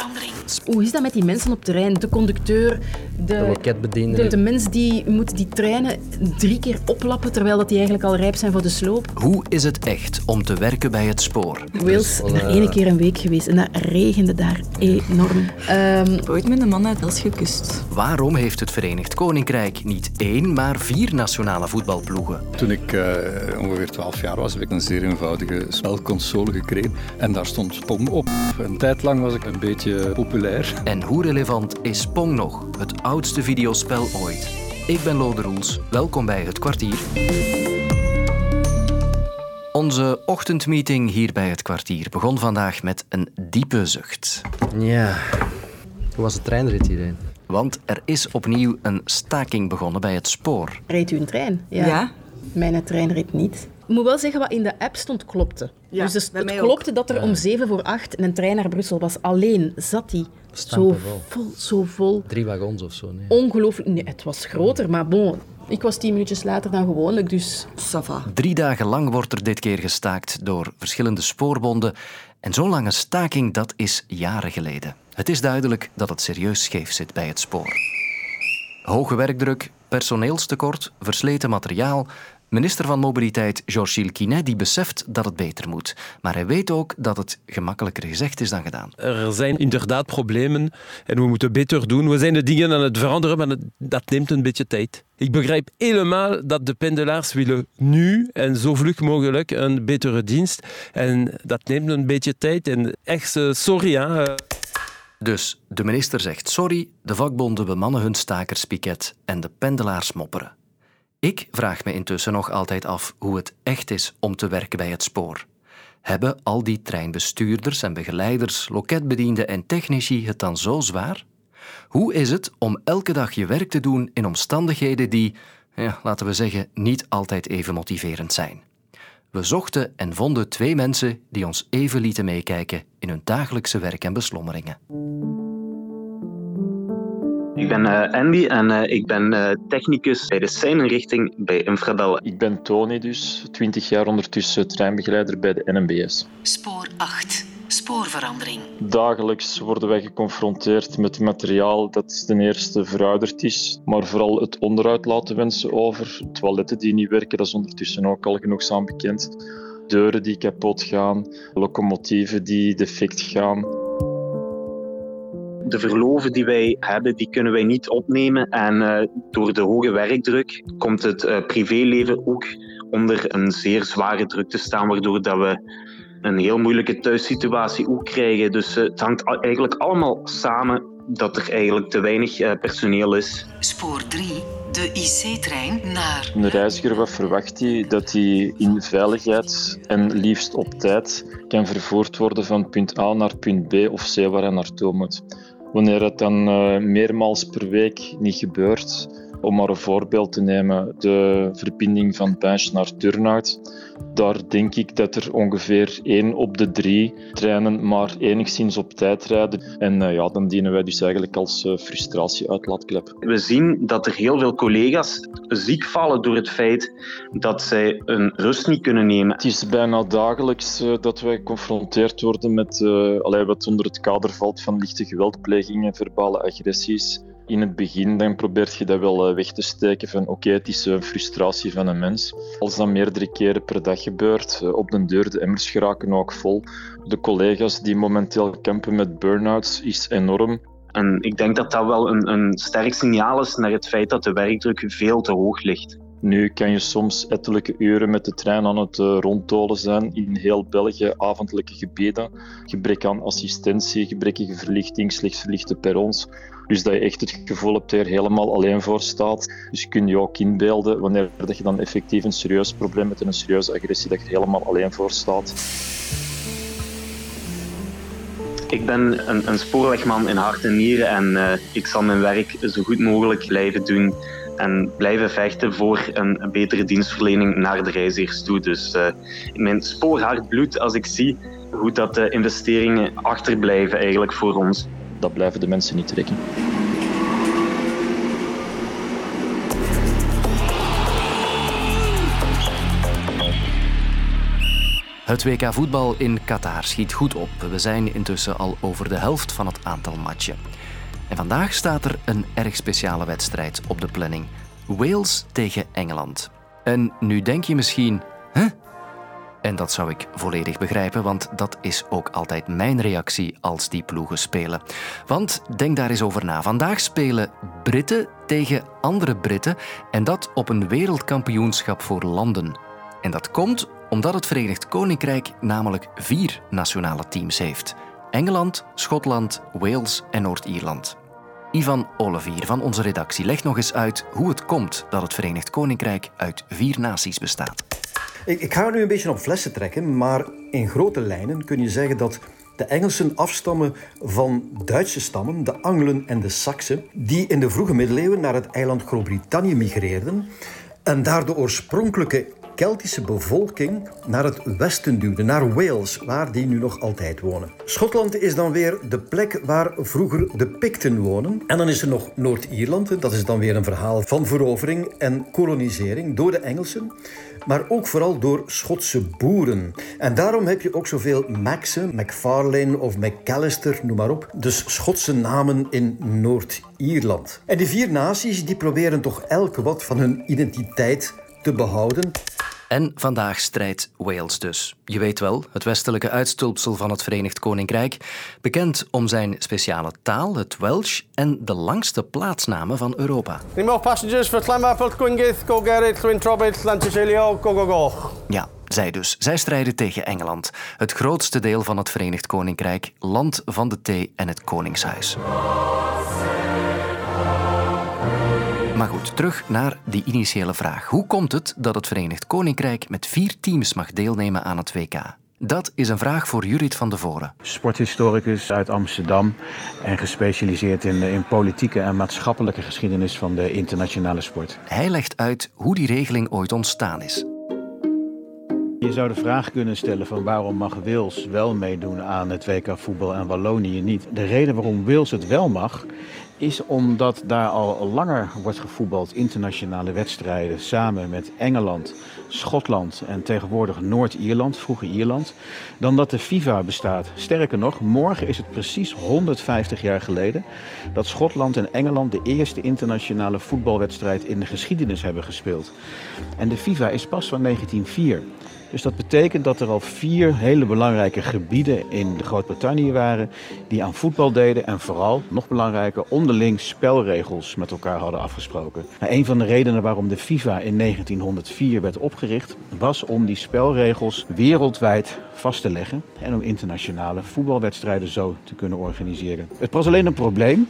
spoorverandering. Hoe is dat met die mensen op terrein? De conducteur, de, De loketbediende. de, de mens die moet die treinen drie keer oplappen terwijl dat die eigenlijk al rijp zijn voor de sloop. Hoe is het echt om te werken bij het spoor? Wales, wel, er eh, ene keer een week geweest en dat regende daar enorm. Ehm, Ooit met een man uit Els gekust. Waarom heeft het Verenigd Koninkrijk niet één, maar vier nationale voetbalploegen? Toen ik eh, ongeveer 12 jaar was, heb ik een zeer eenvoudige spelconsole gekregen. En daar stond Pong op. Een tijd lang was ik een beetje populair. En hoe relevant is Pong nog, het oudste videospel ooit? Ik ben Lode Roels, welkom bij Het Kwartier. Onze ochtendmeeting hier bij Het Kwartier begon vandaag met een diepe zucht. Ja. Hoe was de treinrit hierheen? Want er is opnieuw een staking begonnen bij het spoor. Reed u een trein? Ja. Mijn trein reed niet. Ik moet wel zeggen, wat in de app stond, klopte. Ja, dus het, klopte dat er om zeven voor acht een trein naar Brussel was. Alleen zat die zo vol, zo vol. Drie wagons of zo, nee. Ongelooflijk. Nee, het was groter, maar bon. Ik was tien minuutjes later dan gewoonlijk, dus... Ça va. Drie dagen lang wordt er dit keer gestaakt door verschillende spoorbonden. En zo'n lange staking, dat is jaren geleden. Het is duidelijk dat het serieus scheef zit bij het spoor. Hoge werkdruk, personeelstekort, versleten materiaal. Minister van Mobiliteit Georges Quinet die beseft dat het beter moet. Maar hij weet ook dat het gemakkelijker gezegd is dan gedaan. Er zijn inderdaad problemen en we moeten beter doen. We zijn de dingen aan het veranderen, maar dat- neemt een beetje tijd. Ik begrijp helemaal dat de pendelaars willen nu en zo vlug mogelijk een betere dienst. En dat neemt een beetje tijd. En echt, eh, sorry. Hè. eh. Dus de minister zegt sorry, de vakbonden bemannen hun stakerspiket en de pendelaars mopperen. Ik vraag me intussen nog altijd af hoe het echt is om te werken bij het spoor. Hebben al die treinbestuurders en begeleiders, loketbedienden en technici het dan zo zwaar? Hoe is het om elke dag je werk te doen in omstandigheden die, ja, laten we zeggen, niet altijd even motiverend zijn? We zochten en vonden twee mensen die ons even lieten meekijken in hun dagelijkse werk en beslommeringen. Ik ben eh, Andy en eh, ik ben eh, technicus bij de seinenrichting bij Infrabel. Ik ben Tony dus, 20 jaar ondertussen treinbegeleider bij de NMBS. Spoor 8. Spoorverandering. Dagelijks worden wij geconfronteerd met materiaal dat ten eerste verouderd is, maar vooral het onderhoud laten wensen over. Toiletten die niet werken, dat is ondertussen ook al genoegzaam bekend. Deuren die kapot gaan, locomotieven die defect gaan. De verloven die wij hebben, die kunnen wij niet opnemen. En eh, door de hoge werkdruk komt het eh, privéleven ook onder een zeer zware druk te staan, waardoor dat we een heel moeilijke thuissituatie ook krijgen. Dus eh, het hangt eigenlijk allemaal samen dat er eigenlijk te weinig eh, personeel is. Spoor 3. De IC-trein naar Een reiziger, wat verwacht hij? Dat hij in veiligheid en liefst op tijd kan vervoerd worden van punt A naar punt B of C waar hij naartoe moet. Wanneer het dan eh, meermaals per week niet gebeurt, om maar een voorbeeld te nemen, de verbinding van Bench naar Turnhout, daar denk ik dat er ongeveer één op de drie treinen maar enigszins op tijd rijden. En eh, ja, dan dienen wij dus eigenlijk als eh, frustratie-uitlaatklep. We zien dat er heel veel collega's ziek vallen door het feit dat zij een rust niet kunnen nemen. Het is bijna dagelijks eh, dat wij geconfronteerd worden met allerlei wat onder het kader valt van lichte geweldplegingen, verbale agressies. In het begin dan probeert je dat wel eh, weg te steken van oké, het is een frustratie van een mens. Als dat meerdere keren per dag gebeurt, eh, op den deur, de emmers geraken ook vol. De collega's die momenteel kampen met burn-outs is enorm. En ik denk dat dat wel een, een sterk signaal is naar het feit dat de werkdruk veel te hoog ligt. Nu kan je soms ettelijke uren met de trein aan het uh, rondtolen zijn in heel België, avondelijke gebieden. Gebrek aan assistentie, gebrekkige verlichting, slechts verlichte perrons. Dus dat je echt het gevoel hebt dat je er helemaal alleen voor staat. Dus kun je ook inbeelden wanneer dat je dan effectief een serieus probleem met een serieuze agressie, dat je er helemaal alleen voor staat. Ik ben een, een spoorwegman in hart en nieren en uh, ik zal mijn werk zo goed mogelijk blijven doen en blijven vechten voor een, een betere dienstverlening naar de reizigers toe. Dus uh, in mijn spoorhard bloed als ik zie hoe dat de investeringen achterblijven eigenlijk voor ons. Dat blijven de mensen niet trekken. Het WK voetbal in Qatar schiet goed op. We zijn intussen al over de helft van het aantal matchen. En vandaag staat er een erg speciale wedstrijd op de planning. Wales tegen Engeland. En nu denk je misschien, hè? En dat zou ik volledig begrijpen, want dat is ook altijd mijn reactie als die ploegen spelen. Want denk daar eens over na. Vandaag spelen Britten tegen andere Britten en dat op een wereldkampioenschap voor landen. En dat komt omdat het Verenigd Koninkrijk namelijk vier nationale teams heeft: Engeland, Schotland, Wales en Noord-Ierland. Ivan Olivier van onze redactie legt nog eens uit hoe het komt dat het Verenigd Koninkrijk uit vier naties bestaat. Ik, ik ga nu een beetje op flessen trekken, maar in grote lijnen kun je zeggen dat de Engelsen afstammen van Duitse stammen, de Anglen en de Saksen, die in de vroege middeleeuwen naar het eiland Groot-Brittannië migreerden en daar de oorspronkelijke Keltische bevolking naar het westen duwde, naar Wales, waar die nu nog altijd wonen. Schotland is dan weer de plek waar vroeger de Picten wonen. En dan is er nog Noord-Ierland, dat is dan weer een verhaal van verovering en kolonisering door de Engelsen maar ook vooral door Schotse boeren. En daarom heb je ook zoveel Maxen, McFarlane of McAllister, noem maar op. Dus Schotse namen in Noord-Ierland. En die vier naties die proberen toch elk wat van hun identiteit te behouden. En vandaag strijdt Wales dus. Je weet wel, het westelijke uitstulpsel van het Verenigd Koninkrijk, bekend om zijn speciale taal, het Welsh, en de langste plaatsnamen van Europa. Passengers for. Ja, zij dus. Zij strijden tegen Engeland, het grootste deel van het Verenigd Koninkrijk, land van de thee en het Koningshuis. Maar goed, terug naar die initiële vraag. Hoe komt het dat het Verenigd Koninkrijk met vier teams mag deelnemen aan het WK? Dat is een vraag voor Jurit van de Voren. Sporthistoricus uit Amsterdam en gespecialiseerd in, in politieke en maatschappelijke geschiedenis van de internationale sport. Hij legt uit hoe die regeling ooit ontstaan is. Je zou de vraag kunnen stellen van waarom mag Wales wel meedoen aan het WK voetbal en Wallonië niet. De reden waarom Wales het wel mag is omdat daar al langer wordt gevoetbald internationale wedstrijden samen met Engeland, Schotland en tegenwoordig Noord-Ierland, vroeger Ierland, dan dat de FIFA bestaat. Sterker nog, morgen is het precies 150 jaar geleden dat Schotland en Engeland de eerste internationale voetbalwedstrijd in de geschiedenis hebben gespeeld. En de FIFA is pas van 1904. Dus dat betekent dat er al vier hele belangrijke gebieden in Groot-Brittannië waren die aan voetbal deden en vooral, nog belangrijker, onderling spelregels met elkaar hadden afgesproken. Nou, een van de redenen waarom de FIFA in 1904 werd opgericht was om die spelregels wereldwijd vast te leggen en om internationale voetbalwedstrijden zo te kunnen organiseren. Het was alleen een probleem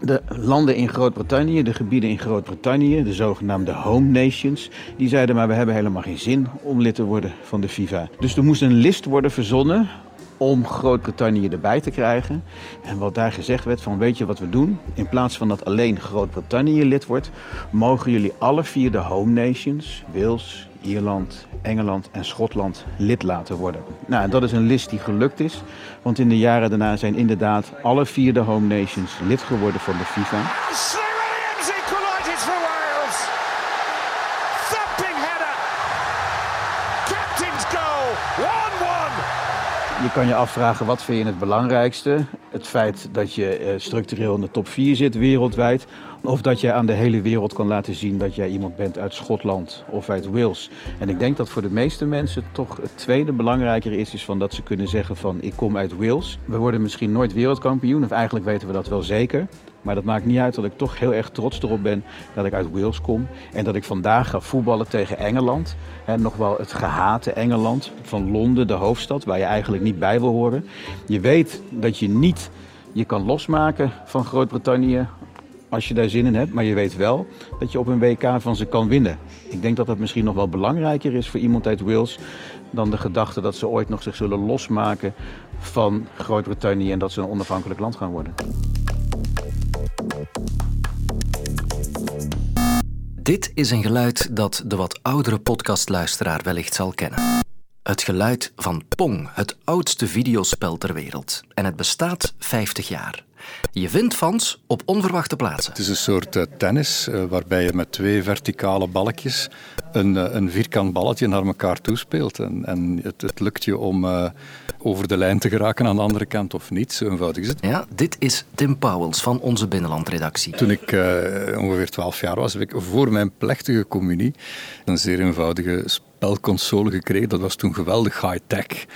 de landen in Groot-Brittannië, de gebieden in Groot-Brittannië, de zogenaamde home nations, die zeiden maar we hebben helemaal geen zin om lid te worden van de FIFA. Dus er moest een list worden verzonnen om Groot-Brittannië erbij te krijgen. En wat daar gezegd werd van weet je wat we doen? In plaats van dat alleen Groot-Brittannië lid wordt, mogen jullie alle vier de home nations, Wales, Ierland, Engeland en Schotland lid laten worden. Nou, dat is een list die gelukt is, want in de jaren daarna zijn inderdaad alle vier de home nations lid geworden van de FIFA. Je kan je afvragen wat vind je het belangrijkste? Het feit dat je eh, structureel in de top 4 zit wereldwijd. Of dat je aan de hele wereld kan laten zien dat jij iemand bent uit Schotland of uit Wales. En ik denk dat voor de meeste mensen toch het tweede belangrijker is, is van dat ze kunnen zeggen van ik kom uit Wales. We worden misschien nooit wereldkampioen, of eigenlijk weten we dat wel zeker. Maar dat maakt niet uit dat ik toch heel erg trots erop ben dat ik uit Wales kom. En dat ik vandaag ga voetballen tegen Engeland. En nog wel het gehate Engeland van Londen, de hoofdstad, waar je eigenlijk niet bij wil horen. Je weet dat je niet je kan losmaken van Groot-Brittannië als je daar zin in hebt. Maar je weet wel dat je op een WK van ze kan winnen. Ik denk dat dat misschien nog wel belangrijker is voor iemand uit Wales dan de gedachte dat ze ooit nog zich zullen losmaken van Groot-Brittannië en dat ze een onafhankelijk land gaan worden. Dit is een geluid dat de wat oudere podcastluisteraar wellicht zal kennen. Het geluid van Pong, het oudste videospel ter wereld. En het bestaat 50 jaar. Je vindt fans op onverwachte plaatsen. Het is een soort uh, tennis uh, waarbij je met twee verticale balkjes een, uh, een vierkant balletje naar elkaar toespeelt. En, en het, het, lukt je om over de lijn te geraken aan de andere kant of niet. Zo eenvoudig is het. Ja, dit is Tim Pauwels van onze binnenlandredactie. Toen ik ongeveer 12 jaar was, heb ik voor mijn plechtige communie een zeer eenvoudige spelconsole gekregen. Dat was toen geweldig high-tech.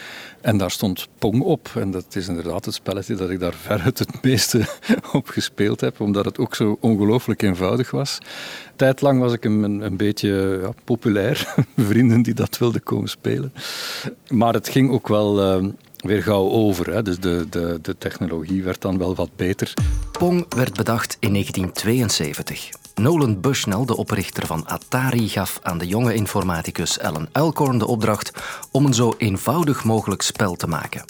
En daar stond Pong op. En dat is inderdaad het spelletje dat ik daar veruit het meeste op gespeeld heb, omdat het ook zo ongelooflijk eenvoudig was. Tijdlang was ik een, een beetje ja, populair, vrienden die dat wilden komen spelen. Maar het ging ook wel. Uh, weer gauw over. Hè. Dus de, de, de technologie werd dan wel wat beter. Pong werd bedacht in 1972. Nolan Bushnell, de oprichter van Atari, gaf aan de jonge informaticus Alan Elkhorn de opdracht om een zo eenvoudig mogelijk spel te maken.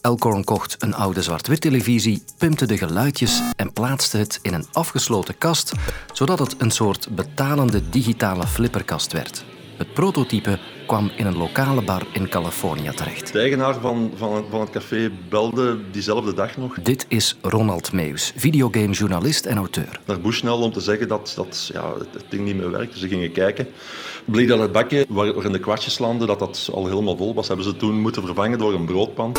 Elkhorn kocht een oude zwart-wit televisie, pimpte de geluidjes en plaatste het in een afgesloten kast, zodat het een soort betalende digitale flipperkast werd. Het prototype kwam in een lokale bar in Californië terecht. De eigenaar van, van, het, van het café belde diezelfde dag nog. Dit is Ronald Meus, videogamejournalist en auteur. Naar Bushnell om te zeggen dat, dat ja, het ding niet meer werkte. Ze gingen kijken. Bleek dat het bakje waarin de kwartjes landden, dat dat al helemaal vol was. Hebben ze toen moeten vervangen door een broodpan.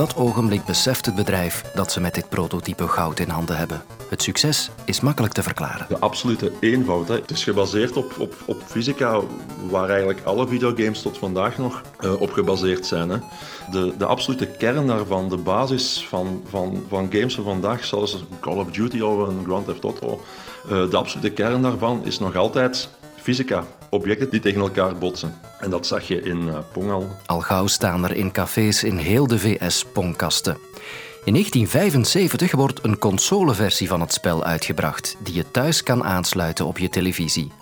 Dat ogenblik beseft het bedrijf dat ze met dit prototype goud in handen hebben. Het succes is makkelijk te verklaren. De absolute eenvoud. Het is gebaseerd op, op, op fysica, waar eigenlijk alle videogames tot vandaag nog uh, op gebaseerd zijn. Hè. De, de absolute kern daarvan, de basis van, van, van games van vandaag, zoals Call of Duty of een Grand Theft Auto, uh, de absolute kern daarvan is nog altijd fysica. Objecten die tegen elkaar botsen. En dat zag je in uh, Pong al. Al gauw staan er in cafés in heel de VS pongkasten. In 1975 wordt een consoleversie van het spel uitgebracht, die je thuis kan aansluiten op je televisie.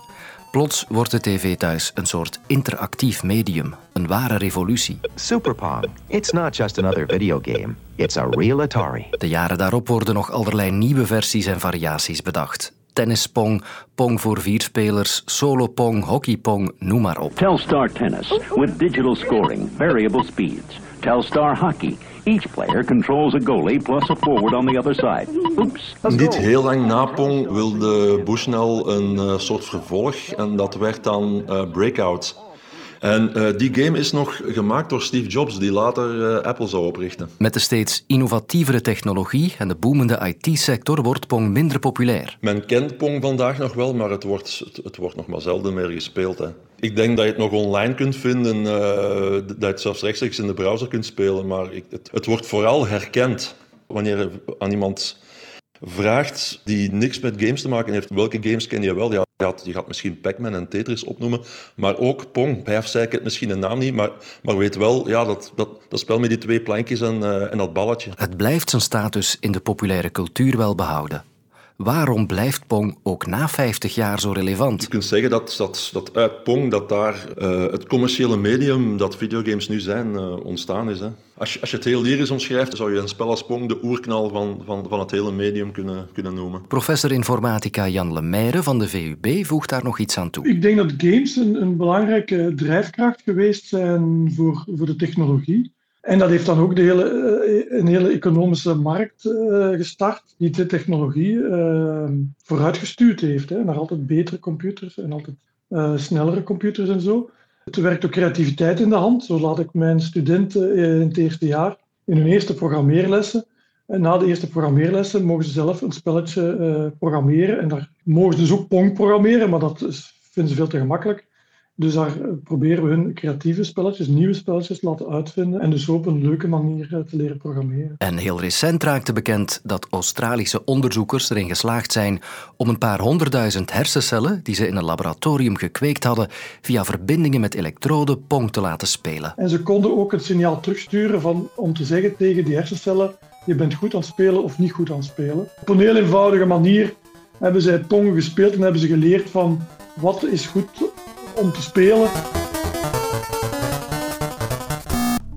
Plots wordt de tv thuis een soort interactief medium, een ware revolutie. Super Pong. It's not just another video game. It's a real Atari. De jaren daarop worden nog allerlei nieuwe versies en variaties bedacht. Tennispong, pong voor vier spelers, solopong, hockeypong, noem maar op. Telstar Tennis, with digital scoring, variable speeds. Telstar Hockey, Each player controls a goalie plus a forward on the other side. Oops. Niet heel lang na Pong wilde Bushnell een uh, soort vervolg en dat werd dan uh, Breakout. En uh, die game is nog gemaakt door Steve Jobs, die later uh, Apple zou oprichten. Met de steeds innovatievere technologie en de boemende IT-sector wordt Pong minder populair. Men kent Pong vandaag nog wel, maar het wordt, het, het wordt nog maar zelden meer gespeeld. Hè. Ik denk dat je het nog online kunt vinden, uh, dat je het zelfs rechtstreeks in de browser kunt spelen, maar ik, het, het wordt vooral herkend wanneer aan iemand vraagt die niks met games te maken heeft. Welke games ken je wel? Ja, je, gaat, misschien Pac-Man en Tetris opnoemen, maar ook Pong. Bij ik het misschien een naam niet, maar, maar weet wel, ja, dat, dat, dat spel met die twee plankjes en, uh, en dat balletje. Het blijft zijn status in de populaire cultuur wel behouden. Waarom blijft Pong ook na 50 jaar zo relevant? Je kunt zeggen dat, dat, dat uit Pong dat daar uh, het commerciële medium dat videogames nu zijn uh, ontstaan is. Hè. Als, je, als je het heel lyrisch omschrijft, zou je een spel als Pong de oerknal van, van, van het hele medium kunnen, kunnen noemen. Professor informatica Jan Lemaire van de VUB voegt daar nog iets aan toe. Ik denk dat games een, een belangrijke drijfkracht geweest zijn voor, voor de technologie. En dat heeft dan ook de hele, eh, een hele economische markt uh, gestart, die de technologie uh, vooruitgestuurd heeft. Naar altijd betere computers en altijd uh, snellere computers en zo. Het werkt ook creativiteit in de hand. Zo laat ik mijn studenten in het eerste jaar in hun eerste programmeerlessen. En na de eerste programmeerlessen mogen ze zelf een spelletje programmeren. En daar mogen ze dus ook Pong programmeren, maar dat vinden ze veel te gemakkelijk. Dus daar proberen we hun creatieve spelletjes, nieuwe spelletjes laten uitvinden en dus op een leuke manier eh, te leren programmeren. En heel recent raakte bekend dat Australische onderzoekers erin geslaagd zijn om een paar honderdduizend hersencellen die ze in een laboratorium gekweekt hadden, via verbindingen met elektroden Pong te laten spelen. En ze konden ook het signaal terugsturen van, om te zeggen tegen die hersencellen, je bent goed aan het spelen of niet goed aan het spelen. Op een heel eenvoudige manier hebben zij Pong gespeeld en hebben ze geleerd van wat is goed om te spelen.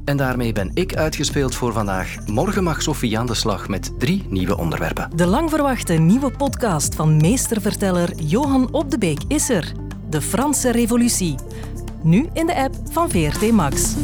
En daarmee ben ik uitgespeeld voor vandaag. Morgen mag Sofie aan de slag met drie nieuwe onderwerpen. De lang verwachte nieuwe podcast van meesterverteller Johan Op de Beek is er. De Franse Revolutie. Nu in de app van VRT Max.